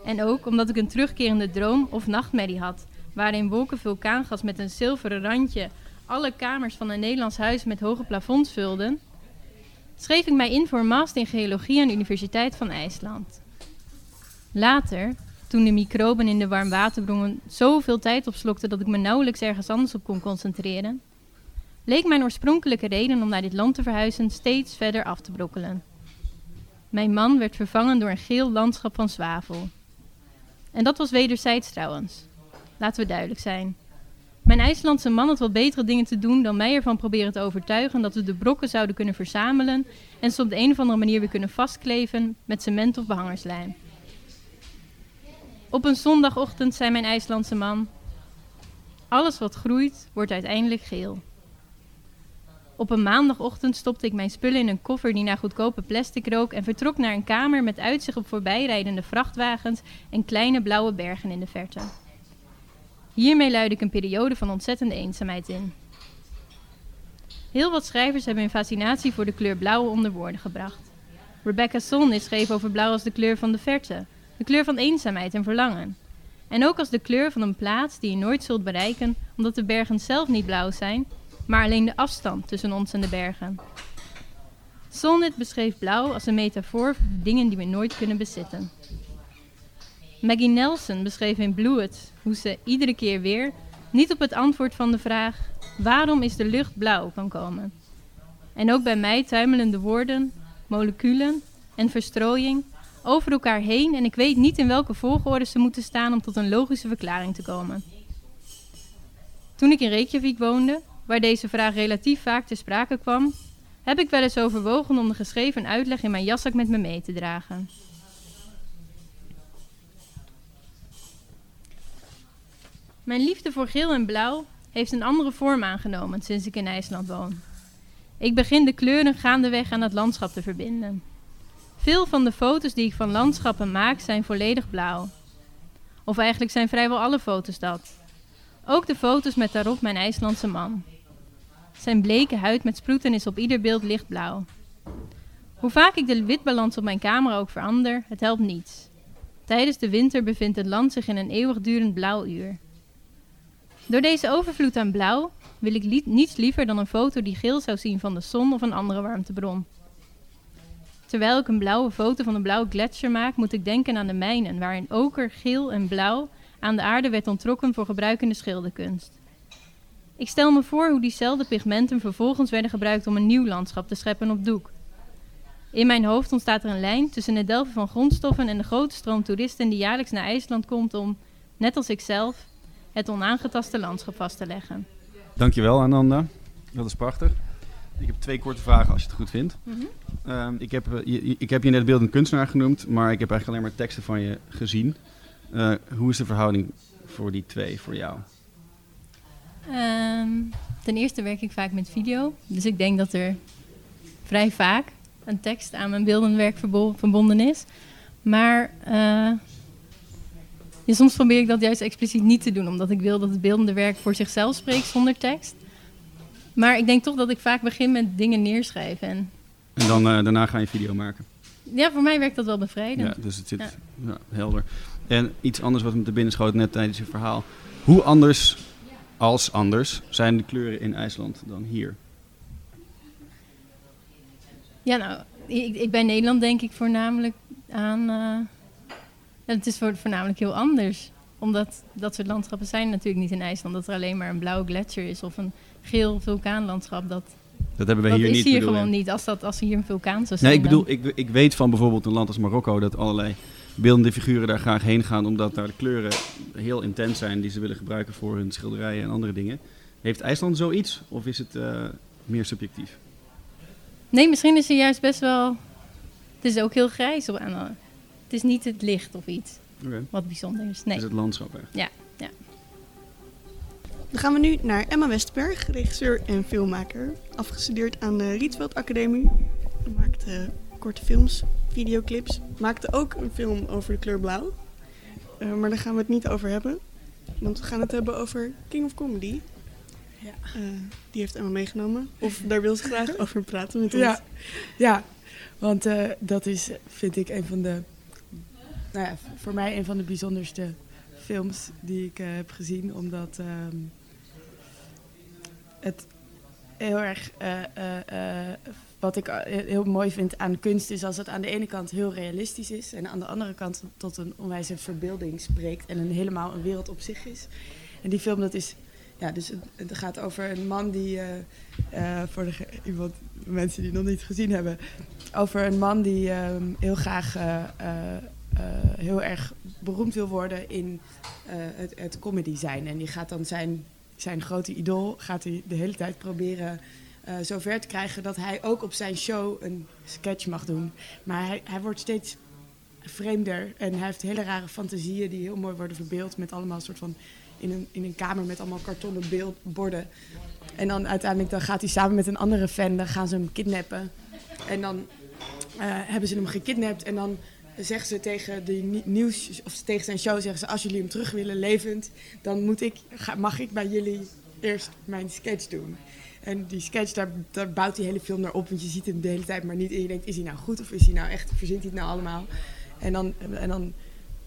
S7: en ook omdat ik een terugkerende droom of nachtmerrie had, waarin wolken vulkaangas met een zilveren randje alle kamers van een Nederlands huis met hoge plafonds vulden, schreef ik mij in voor een master in geologie aan de Universiteit van IJsland. Later, toen de microben in de warmwaterbronnen zoveel tijd opslokten dat ik me nauwelijks ergens anders op kon concentreren, leek mijn oorspronkelijke reden om naar dit land te verhuizen steeds verder af te brokkelen. Mijn man werd vervangen door een geel landschap van zwavel. En dat was wederzijds trouwens. Laten we duidelijk zijn. Mijn IJslandse man had wel betere dingen te doen dan mij ervan proberen te overtuigen dat we de brokken zouden kunnen verzamelen en ze op de een of andere manier weer kunnen vastkleven met cement of behangerslijm. Op een zondagochtend zei mijn IJslandse man: Alles wat groeit, wordt uiteindelijk geel. Op een maandagochtend stopte ik mijn spullen in een koffer die naar goedkope plastic rook en vertrok naar een kamer met uitzicht op voorbijrijdende vrachtwagens en kleine blauwe bergen in de verte. Hiermee luidde ik een periode van ontzettende eenzaamheid in. Heel wat schrijvers hebben hun fascinatie voor de kleur blauw onder woorden gebracht. Rebecca Solnit schreef over blauw als de kleur van de verte, de kleur van eenzaamheid en verlangen. En ook als de kleur van een plaats die je nooit zult bereiken, omdat de bergen zelf niet blauw zijn, maar alleen de afstand tussen ons en de bergen. Solnit beschreef blauw als een metafoor voor dingen die we nooit kunnen bezitten. Maggie Nelson beschreef in Bluet hoe ze iedere keer weer niet op het antwoord van de vraag waarom is de lucht blauw kan komen. En ook bij mij tuimelen de woorden, moleculen en verstrooiing over elkaar heen en ik weet niet in welke volgorde ze moeten staan om tot een logische verklaring te komen. Toen ik in Reykjavik woonde, waar deze vraag relatief vaak ter sprake kwam, heb ik wel eens overwogen om de geschreven uitleg in mijn jaszak met me mee te dragen. Mijn liefde voor geel en blauw heeft een andere vorm aangenomen sinds ik in IJsland woon. Ik begin de kleuren gaandeweg aan het landschap te verbinden. Veel van de foto's die ik van landschappen maak zijn volledig blauw. Of eigenlijk zijn vrijwel alle foto's dat. Ook de foto's met daarop mijn IJslandse man. Zijn bleke huid met sproeten is op ieder beeld lichtblauw. Hoe vaak ik de witbalans op mijn camera ook verander, het helpt niets. Tijdens de winter bevindt het land zich in een eeuwigdurend blauwuur. Door deze overvloed aan blauw wil ik niets liever dan een foto die geel zou zien van de zon of een andere warmtebron. Terwijl ik een blauwe foto van een blauwe gletsjer maak, moet ik denken aan de mijnen, waarin oker, geel en blauw aan de aarde werd ontrokken voor gebruik in de schilderkunst. Ik stel me voor hoe diezelfde pigmenten vervolgens werden gebruikt om een nieuw landschap te scheppen op doek. In mijn hoofd ontstaat er een lijn tussen het delven van grondstoffen en de grote stroom toeristen die jaarlijks naar IJsland komt om, net als ikzelf, het onaangetaste landschap vast te leggen.
S2: Dankjewel Ananda, dat is prachtig. Ik heb twee korte vragen als je het goed vindt.
S7: Mhm.
S2: Ehm, ik, heb, eh, je, ik heb je net beeldend kunstenaar genoemd, maar ik heb eigenlijk alleen maar teksten van je gezien. Uh, hoe is de verhouding voor die twee voor jou?
S7: Um, ten eerste werk ik vaak met video. Dus ik denk dat er vrij vaak een tekst aan mijn beeldend werk verbonden is. Maar uh, ja, soms probeer ik dat juist expliciet niet te doen, omdat ik wil dat het beeldende werk voor zichzelf spreekt zonder tekst. Maar ik denk toch dat ik vaak begin met dingen neerschrijven. En,
S2: en dan uh, daarna ga je video maken.
S7: Ja, voor mij werkt dat wel bevrijdend.
S2: Ja, dus het zit ja. helder. En iets anders wat me te binnen schoot net tijdens je verhaal. Hoe anders als anders zijn de kleuren in IJsland dan hier?
S7: Ja, nou, ik, ik bij Nederland denk ik voornamelijk aan. Uh, het is voornamelijk heel anders. Omdat dat soort landschappen zijn natuurlijk niet in IJsland. Dat er alleen maar een blauwe gletsjer is of een geel vulkaanlandschap. Dat,
S2: dat hebben we
S7: dat
S2: hier
S7: is
S2: niet.
S7: hier gewoon niet als, dat, als hier een vulkaan zou zijn.
S2: Nee, ik bedoel, ik, ik weet van bijvoorbeeld een land als Marokko dat allerlei beeldende figuren daar graag heen gaan omdat daar de kleuren heel intens zijn die ze willen gebruiken voor hun schilderijen en andere dingen. Heeft IJsland zoiets of is het eh, meer subjectief?
S7: Nee, misschien is hij juist best wel... Het is ook heel grijs. op- aan Het is niet het licht of iets
S2: Oké.
S7: wat bijzonder is.
S2: Het
S7: Nee.
S2: is het landschap echt.
S7: Ja, ja.
S5: Dan gaan we nu naar Emma Westerberg, regisseur en filmmaker. Afgestudeerd aan de Rietveld Academie. Maakte korte films, videoclips. Maakte ook een film over de kleur blauw. Eh, maar daar gaan we het niet over hebben. Want we gaan het hebben over King of Comedy.
S8: Ja.
S5: Eh, die heeft Emma meegenomen. Of daar wil ze (laughs) graag over praten met ons.
S8: Ja, ja want eh, dat is, vind ik, een van de, nou ja, voor mij een van de bijzonderste films die ik heb gezien. Omdat ehm, het heel erg, wat ik eh, heel mooi vind aan kunst, is als het aan de ene kant heel realistisch is. En aan de andere kant tot een onwijze verbeelding spreekt en een helemaal een wereld op zich is. En die film, dat is, ja, dus het, gaat over een man die, eh, eh, voor de, iemand, mensen die het nog niet gezien hebben, over een man die ehm, heel graag heel erg beroemd wil worden in het, het comedy zijn. En die gaat dan zijn, zijn grote idool, gaat hij de hele tijd proberen eh zover te krijgen dat hij ook op zijn show een sketch mag doen. Maar hij, hij wordt steeds vreemder en hij heeft hele rare fantasieën die heel mooi worden verbeeld met allemaal soort van in een, in een kamer met allemaal kartonnen beeld, borden. En dan uiteindelijk dan gaat hij samen met een andere fan, dan gaan ze hem kidnappen. En dan eh, hebben ze hem gekidnapt en dan zeggen ze tegen de ni- nieuws of tegen zijn show zeggen ze als jullie hem terug willen levend, dan moet ik, mag ik bij jullie eerst mijn sketch doen. En die sketch, daar, bouwt die hele film naar op, want je ziet hem de hele tijd maar niet. En je denkt, is hij nou goed of is hij nou echt, verzint hij het nou allemaal? En dan, en dan,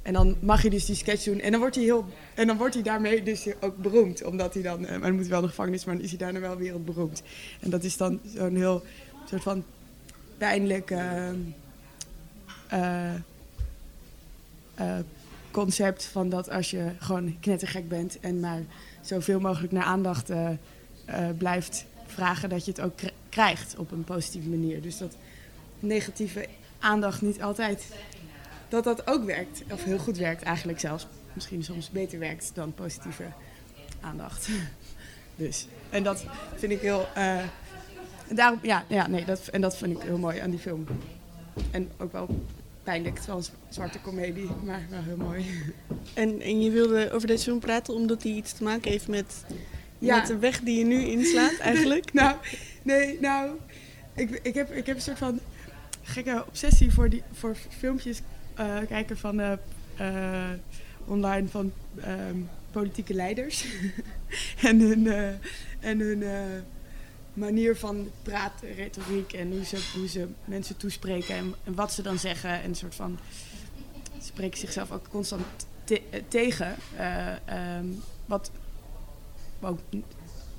S8: en dan mag je dus die sketch doen. En dan wordt hij, heel, en dan wordt hij daarmee dus ook beroemd. Omdat hij dan, eh, maar dan moet hij wel in de gevangenis, maar dan is hij daarna wel wereldberoemd. En dat is dan zo'n heel soort van pijnlijk eh, eh, concept van dat als je gewoon knettergek bent en maar zoveel mogelijk naar aandacht blijft vragen, dat je het ook kr- krijgt op een positieve manier. Dus dat negatieve aandacht niet altijd, dat dat ook werkt. Of heel goed werkt eigenlijk zelfs. Misschien soms beter werkt dan positieve aandacht. (laughs) Dus, en dat vind ik heel... eh, daarom, ja, ja, nee, dat, en dat vind ik heel mooi aan die film. En ook wel pijnlijk, het een zwarte komedie, maar wel heel mooi.
S5: En, en je wilde over deze film praten omdat die iets te maken heeft met,
S8: Ja.
S5: met de weg die je nu inslaat eigenlijk.
S8: Nou, nee, nou, ik, ik, heb, ik heb een soort van gekke obsessie voor, die, voor filmpjes eh, kijken van eh, eh, online van ehm, politieke leiders. (laughs) en hun, en hun manier van praten, retoriek en hoe ze, hoe ze mensen toespreken en, en wat ze dan zeggen. En een soort van spreken zichzelf ook constant te- tegen. eh, ehm, wat ook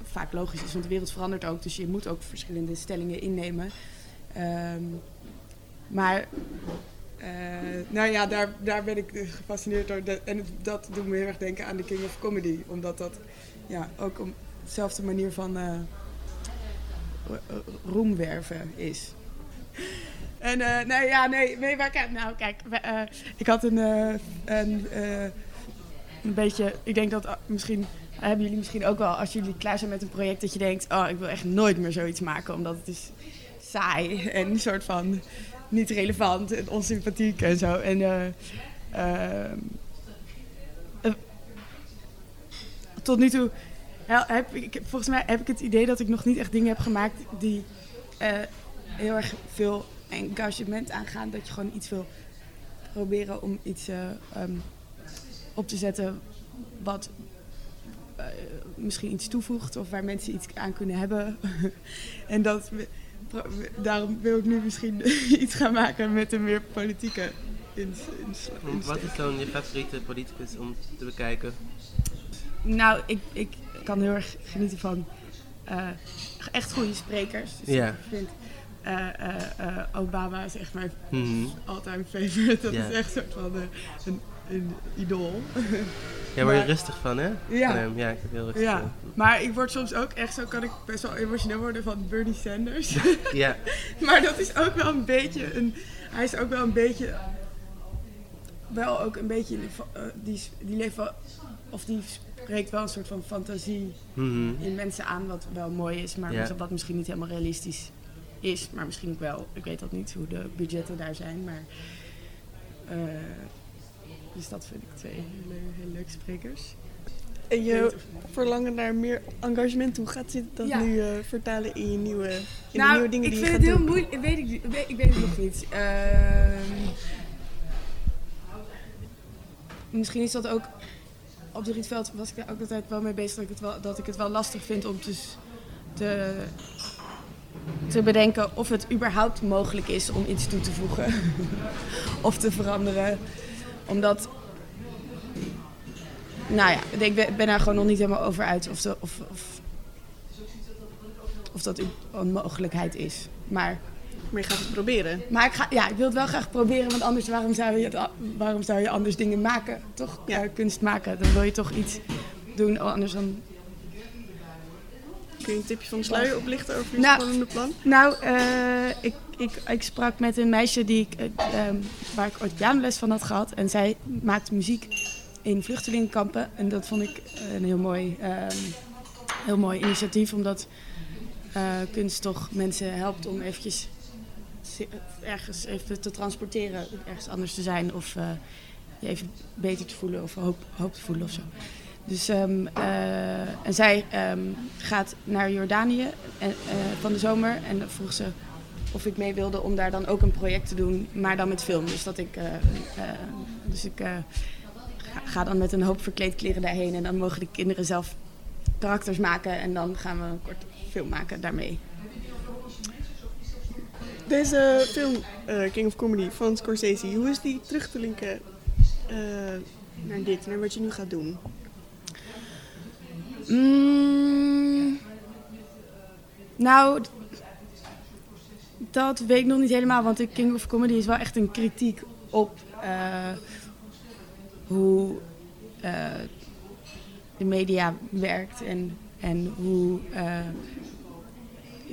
S8: vaak logisch is, want de wereld verandert ook. Dus je moet ook verschillende stellingen innemen. Ehm, maar, eh, nou ja, daar, daar ben ik gefascineerd door. En dat doet me heel erg denken aan de King of Comedy. Omdat dat ja, ook om dezelfde manier van ro- roemwerven is. En eh, nee, ja, nee, nee, maar kijk, nou kijk, ik had een, een, een beetje, ik denk dat misschien hebben jullie misschien ook wel, als jullie klaar zijn met een project, dat je denkt, oh, ik wil echt nooit meer zoiets maken, omdat het is saai en een soort van niet relevant en onsympathiek en zo. En eh, ehm, eh, tot nu toe heb ik, volgens mij heb ik het idee dat ik nog niet echt dingen heb gemaakt die eh, heel erg veel engagement aangaan. Dat je gewoon iets wil proberen om iets eh, ehm, op te zetten wat eh, misschien iets toevoegt of waar mensen iets aan kunnen hebben. (laughs) en dat, daarom wil ik nu misschien (laughs) iets gaan maken met een meer politieke ins, ins,
S9: Want Wat is dan je favoriete politicus om te bekijken?
S8: Nou, ik, ik kan heel erg genieten van eh, echt goede sprekers. Dus ik vind eh, eh, eh, Obama is echt mijn all-time favorite. (laughs) Dat is echt een soort van eh, een, een idool.
S9: Ja, word je rustig van, hè?
S8: Ja.
S9: Ja, ik heb heel rustig
S8: Ja,
S9: van.
S8: maar ik word soms ook echt zo, kan ik best wel emotioneel worden van Bernie Sanders. (laughs)
S9: Ja. (laughs)
S8: maar dat is ook wel een beetje een, hij is ook wel een beetje wel ook een beetje, eh, die, die leeft wel, of die spreekt wel een soort van fantasie
S9: Mhm.
S8: in mensen aan, wat wel mooi is, maar
S9: Ja.
S8: wat misschien niet helemaal realistisch is. Maar misschien ook wel, ik weet dat niet hoe de budgetten daar zijn, maar... eh, dus dat vind ik twee hele, hele leuke sprekers.
S5: En
S8: Ik
S5: je verlangen naar meer engagement, hoe gaat dit dat
S8: Ja.
S5: nu eh, vertalen in je nieuwe, in de
S8: nou,
S5: nieuwe dingen
S8: ik
S5: die je
S8: vind
S5: gaat
S8: het heel
S5: doen?
S8: moeilijk. Weet ik, weet, ik weet het nog niet. Ehm, misschien is dat ook op de Rietveld was ik daar ook altijd wel mee bezig dat ik het wel, dat ik het wel lastig vind om dus te, te bedenken of het überhaupt mogelijk is om iets toe te voegen (laughs) of te veranderen. Omdat, nou ja, ik ben, ben daar gewoon nog niet helemaal over uit of, de, of, of, of dat een mogelijkheid is. Maar
S5: Maar je gaat het proberen.
S8: maar ik, ga, ja, ik wil het wel graag proberen, want anders waarom zou je, het, waarom zou je anders dingen maken? Toch?
S5: Ja.
S8: Eh, kunst maken. Dan wil je toch iets doen, anders dan...
S5: Kun je een tipje van de sluier oplichten over je
S8: Nou,
S5: spannende plan?
S8: Nou, eh, ik, ik, ik sprak met een meisje die ik, eh, ehm, waar ik ooit pianoles van had gehad. En zij maakt muziek in vluchtelingenkampen. En dat vond ik een heel mooi, ehm, heel mooi initiatief, omdat eh, kunst toch mensen helpt om eventjes ergens even te transporteren, ergens anders te zijn of eh, je even beter te voelen of hoop, hoop te voelen of zo. Dus, ehm, eh, en zij gaat naar Jordanië van de zomer en vroeg ze of ik mee wilde om daar dan ook een project te doen, maar dan met film. Dus dat ik, eh, eh, dus ik eh, ga, dan met een hoop verkleedkleren daarheen en dan mogen de kinderen zelf karakters maken en dan gaan we een korte film maken daarmee.
S5: Deze film, King of Comedy van Scorsese, hoe is die terug te linken naar dit, naar wat je nu gaat doen?
S8: Mm, nou, dat weet ik nog niet helemaal, want de King of Comedy is wel echt een kritiek op eh, hoe eh, de media werkt en, en hoe eh,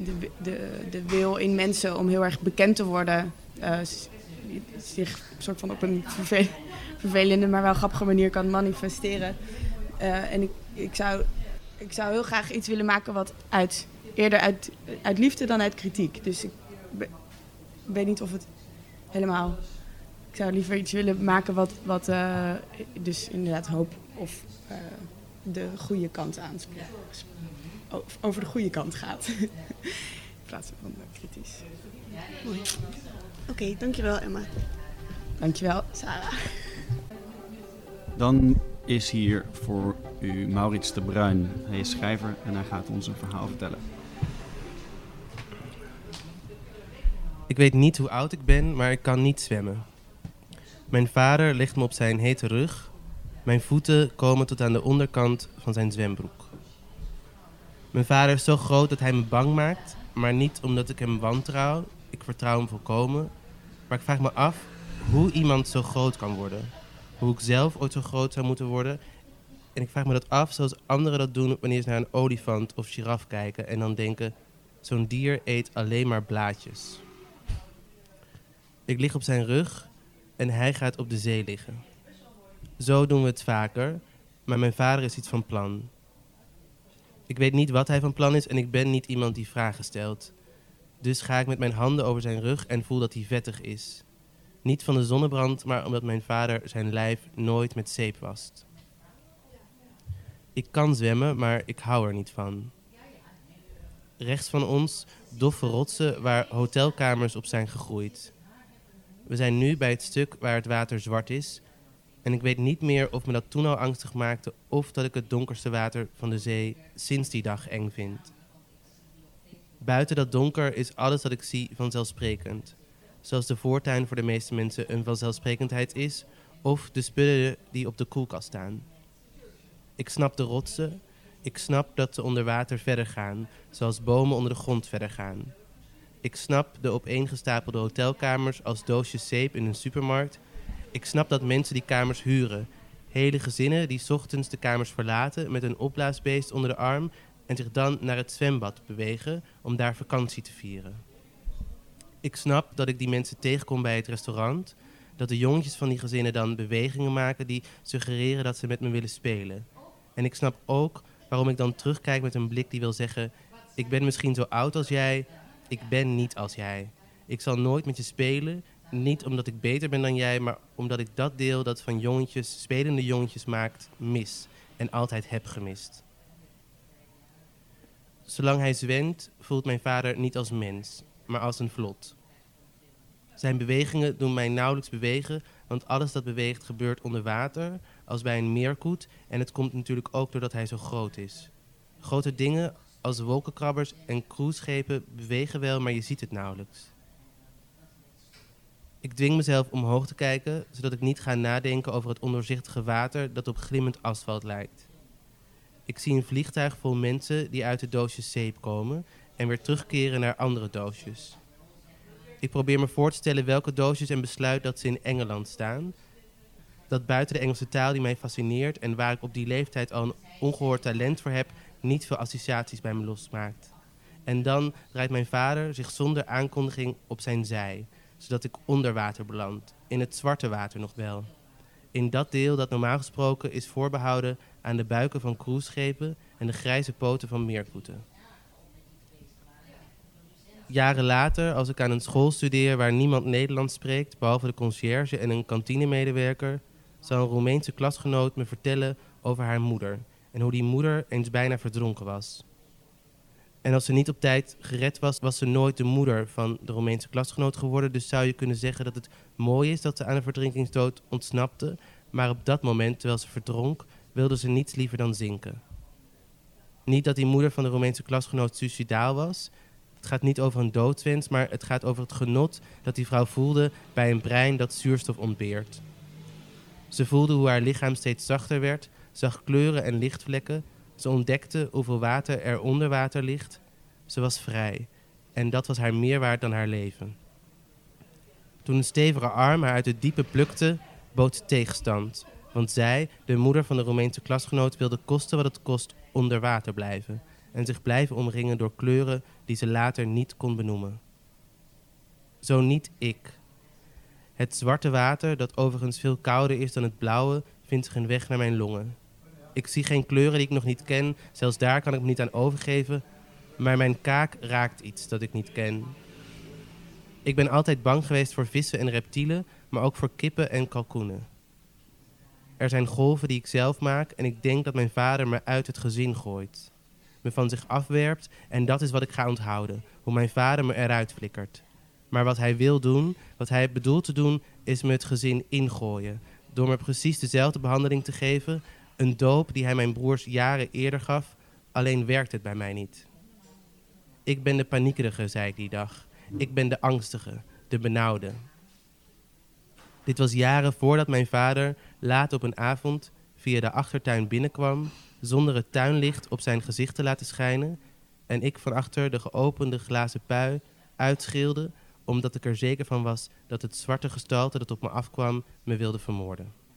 S8: de, de, de wil in mensen om heel erg bekend te worden zich soort van op een verve- vervelende, maar wel grappige manier kan manifesteren. En ik, ik, zou, ik zou heel graag iets willen maken wat uit, eerder uit, uit liefde dan uit kritiek. Dus ik weet niet of het helemaal. Ik zou liever iets willen maken wat, wat eh, dus inderdaad hoop of eh, de goede kant aanspreekt. Of over de goede kant gaat. (laughs) In plaats van eh, kritisch.
S5: Mooi. Oké, dankjewel Emma.
S8: Dankjewel, Sarah.
S2: Dan is hier voor u Maurits de Bruin. Hij is schrijver en hij gaat ons een verhaal vertellen.
S9: Ik weet niet hoe oud ik ben, maar ik kan niet zwemmen. Mijn vader legt me op zijn hete rug. Mijn voeten komen tot aan de onderkant van zijn zwembroek. Mijn vader is zo groot dat hij me bang maakt, maar niet omdat ik hem wantrouw. Ik vertrouw hem volkomen. Maar ik vraag me af hoe iemand zo groot kan worden. Hoe ik zelf ooit zo groot zou moeten worden. En ik vraag me dat af zoals anderen dat doen wanneer ze naar een olifant of giraf kijken en dan denken: zo'n dier eet alleen maar blaadjes. Ik lig op zijn rug en hij gaat op de zee liggen. Zo doen we het vaker, maar mijn vader is iets van plan. Ik weet niet wat hij van plan is en ik ben niet iemand die vragen stelt. Dus ga ik met mijn handen over zijn rug en voel dat hij vettig is. Niet van de zonnebrand, maar omdat mijn vader zijn lijf nooit met zeep wast. Ik kan zwemmen, maar ik hou er niet van. Rechts van ons doffe rotsen waar hotelkamers op zijn gegroeid. We zijn nu bij het stuk waar het water zwart is. En ik weet niet meer of me dat toen al angstig maakte of dat ik het donkerste water van de zee sinds die dag eng vind. Buiten dat donker is alles dat ik zie vanzelfsprekend. Zoals de voortuin voor de meeste mensen een vanzelfsprekendheid is, of de spullen die op de koelkast staan. Ik snap de rotsen, ik snap dat ze onder water verder gaan, zoals bomen onder de grond verder gaan. Ik snap de opeengestapelde hotelkamers als doosjes zeep in een supermarkt. Ik snap dat mensen die kamers huren. Hele gezinnen die ochtends de kamers verlaten met een opblaasbeest onder de arm en zich dan naar het zwembad bewegen om daar vakantie te vieren. Ik snap dat ik die mensen tegenkom bij het restaurant, Dat de jongetjes van die gezinnen dan bewegingen maken die suggereren dat ze met me willen spelen. En ik snap ook waarom ik dan terugkijk met een blik die wil zeggen: Ik ben misschien zo oud als jij, ik ben niet als jij. Ik zal nooit met je spelen, niet omdat ik beter ben dan jij, maar omdat ik dat deel dat van jongetjes, spelende jongetjes maakt, mis en altijd heb gemist. Zolang hij zwemt, voelt mijn vader niet als mens, maar als een vlot. Zijn bewegingen doen mij nauwelijks bewegen, want alles dat beweegt gebeurt onder water, als bij een meerkoet. En het komt natuurlijk ook doordat hij zo groot is. Grote dingen als wolkenkrabbers en cruiseschepen bewegen wel, maar je ziet het nauwelijks. Ik dwing mezelf omhoog te kijken, zodat ik niet ga nadenken over het ondoorzichtige water dat op glimmend asfalt lijkt. Ik zie een vliegtuig vol mensen die uit de doosjes zeep komen en weer terugkeren naar andere doosjes. Ik probeer me voor te stellen welke doosjes en besluit dat ze in Engeland staan. Dat buiten de Engelse taal die mij fascineert en waar ik op die leeftijd al een ongehoord talent voor heb, niet veel associaties bij me losmaakt. En dan draait mijn vader zich zonder aankondiging op zijn zij, zodat ik onder water beland, in het zwarte water nog wel. In dat deel dat normaal gesproken is voorbehouden aan de buiken van cruiseschepen en de grijze poten van meerkoeten. Jaren later, als ik aan een school studeer waar niemand Nederlands spreekt, behalve de conciërge en een kantinemedewerker, zal een Roemeense klasgenoot me vertellen over haar moeder en hoe die moeder eens bijna verdronken was. En als ze niet op tijd gered was, was ze nooit de moeder van de Roemeense klasgenoot geworden. Dus zou je kunnen zeggen dat het mooi is dat ze aan een verdrinkingsdood ontsnapte. Maar op dat moment, terwijl ze verdronk, wilde ze niets liever dan zinken. Niet dat die moeder van de Roemeense klasgenoot suicidaal was. Het gaat niet over een doodswens, maar het gaat over het genot dat die vrouw voelde bij een brein dat zuurstof ontbeert. Ze voelde hoe haar lichaam steeds zachter werd, zag kleuren en lichtvlekken. Ze ontdekte hoeveel water er onder water ligt. Ze was vrij. En dat was haar meer waard dan haar leven. Toen een stevige arm haar uit het diepe plukte, bood tegenstand. Want zij, de moeder van de Roemeense klasgenoot, wilde kosten wat het kost onder water blijven. En zich blijven omringen door kleuren die ze later niet kon benoemen. Zo niet ik. Het zwarte water, dat overigens veel kouder is dan het blauwe, vindt zich een weg naar mijn longen. Ik zie geen kleuren die ik nog niet ken, zelfs daar kan ik me niet aan overgeven, maar mijn kaak raakt iets dat ik niet ken. Ik ben altijd bang geweest voor vissen en reptielen, maar ook voor kippen en kalkoenen. Er zijn golven die ik zelf maak en ik denk dat mijn vader me uit het gezin gooit. Me van zich afwerpt en dat is wat ik ga onthouden, hoe mijn vader me eruit flikkert. Maar wat hij wil doen, wat hij bedoelt te doen, is me het gezin ingooien. Door me precies dezelfde behandeling te geven, een doop die hij mijn broers jaren eerder gaf, alleen werkt het bij mij niet. Ik ben de paniekerige, zei ik die dag. Ik ben de angstige, de benauwde. Dit was jaren voordat mijn vader laat op een avond via de achtertuin binnenkwam, zonder het tuinlicht op zijn gezicht te laten schijnen, en ik van achter de geopende glazen pui uitschilde, omdat ik er zeker van was dat het zwarte gestalte dat op me afkwam me wilde vermoorden.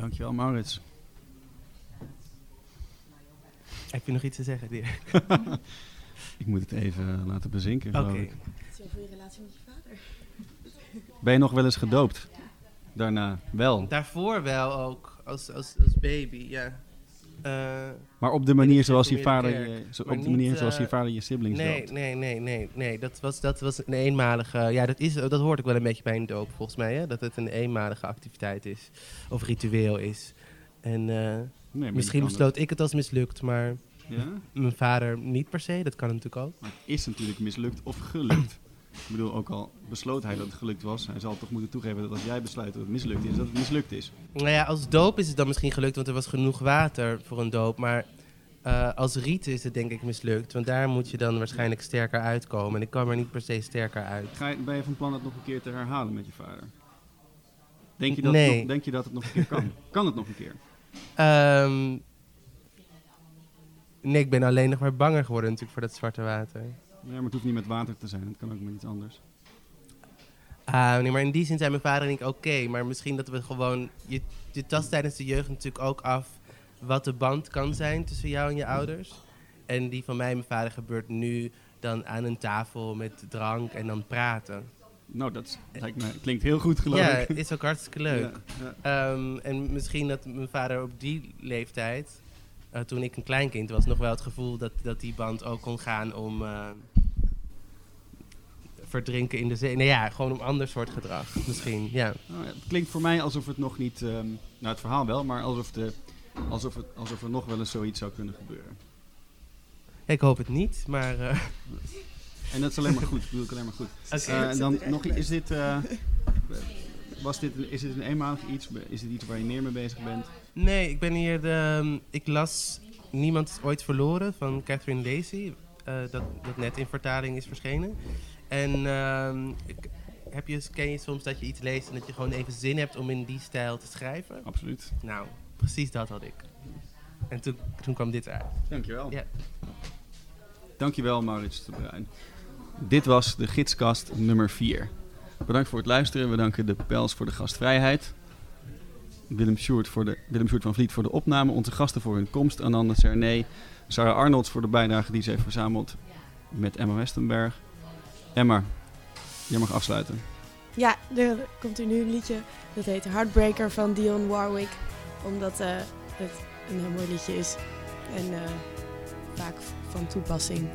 S2: Dankjewel, Maurits.
S9: Heb je nog iets te zeggen, Dirk? (laughs)
S2: ik moet het even laten bezinken.
S9: Oké.
S8: Zo voor je relatie met je vader. (laughs)
S2: Ben je nog wel eens gedoopt? Daarna wel.
S9: Daarvoor wel ook, als, als, als baby, ja. Eh,
S2: Maar op de manier zoals je vader je, zo, op de manier zoals je
S9: eh,
S2: vader je siblings
S9: nee,
S2: doopt.
S9: nee, nee, nee, nee. Dat was, dat was een eenmalige. Ja, dat, is, dat hoort ook wel een beetje bij een doop, volgens mij. Hè? Dat het een eenmalige activiteit is. Of ritueel is. En eh,
S2: Nee,
S9: misschien besloot ik het als mislukt, maar
S2: Ja?
S9: mijn vader niet per se. Dat kan natuurlijk ook.
S2: Maar het is natuurlijk mislukt of gelukt. Ik bedoel, ook al besloot hij dat het gelukt was, hij zal toch moeten toegeven dat als jij besluit dat het mislukt is, dat het mislukt is.
S9: Nou ja, als doop is het dan misschien gelukt, want er was genoeg water voor een doop. Maar eh, als riet is het denk ik mislukt, want daar moet je dan waarschijnlijk sterker uitkomen. En ik kwam er niet per se sterker uit.
S2: Ga je, ben je van plan het nog een keer te herhalen met je vader? Denk je dat,
S9: Nee.
S2: het, nog, denk je dat het nog een keer kan? (laughs) kan het nog een keer?
S9: Ehm, nee, ik ben alleen nog maar banger geworden natuurlijk voor dat zwarte water.
S2: Ja, maar het hoeft niet met water te zijn, het kan ook met iets anders.
S9: Ah, nee, maar in die zin zijn mijn vader en ik oké. maar misschien dat we gewoon... Je, je tast tijdens de jeugd natuurlijk ook af wat de band kan zijn tussen jou en je ouders. En die van mij en mijn vader gebeurt nu dan aan een tafel met drank en dan praten.
S2: Nou, dat lijkt me, klinkt heel goed geloof
S9: ja,
S2: ik.
S9: is ook hartstikke leuk.
S2: Ja, ja.
S9: Ehm, en misschien dat mijn vader op die leeftijd, eh, toen ik een kleinkind was, nog wel het gevoel dat, dat die band ook kon gaan om eh, verdrinken in de zee. Nou ja, gewoon om ander soort gedrag misschien. Ja.
S2: Nou, ja, het klinkt voor mij alsof het nog niet, ehm, nou het verhaal wel, maar alsof, de, alsof, het, alsof er nog wel eens zoiets zou kunnen gebeuren.
S9: Ik hoop het niet, maar eh, (laughs)
S2: En dat is alleen maar goed, bedoel ik alleen maar goed. (laughs)
S9: Oké.
S2: Eh, en dan nog, is dit, eh, was dit, een- is dit een eenmalig iets? Is dit iets waar je meer mee bezig bent?
S9: nee, ik ben hier de, ik las Niemand is ooit verloren van Catherine Lacey, dat, dat net in vertaling is verschenen. En ehm, heb je, ken je soms dat je iets leest en dat je gewoon even zin hebt om in die stijl te schrijven?
S2: Absoluut.
S9: Nou, precies dat had ik. En toen, toen kwam dit uit.
S2: Dankjewel.
S9: Ja.
S2: Dankjewel, Maurits de Bruin. Dit was de gidskast nummer 4. Bedankt voor het luisteren. We danken de Pels voor de gastvrijheid. Willem Sjoerd, voor de, Willem Sjoerd van Vliet voor de opname. Onze gasten voor hun komst. Ananda Cernay. Sarah Arnolds voor de bijdrage die ze heeft verzameld met Emma Westenberg. Emma, jij mag afsluiten.
S8: Ja, er komt nu een liedje. Dat heet Heartbreaker van Dion Warwick. Omdat eh, het een heel mooi liedje is. En eh, vaak van toepassing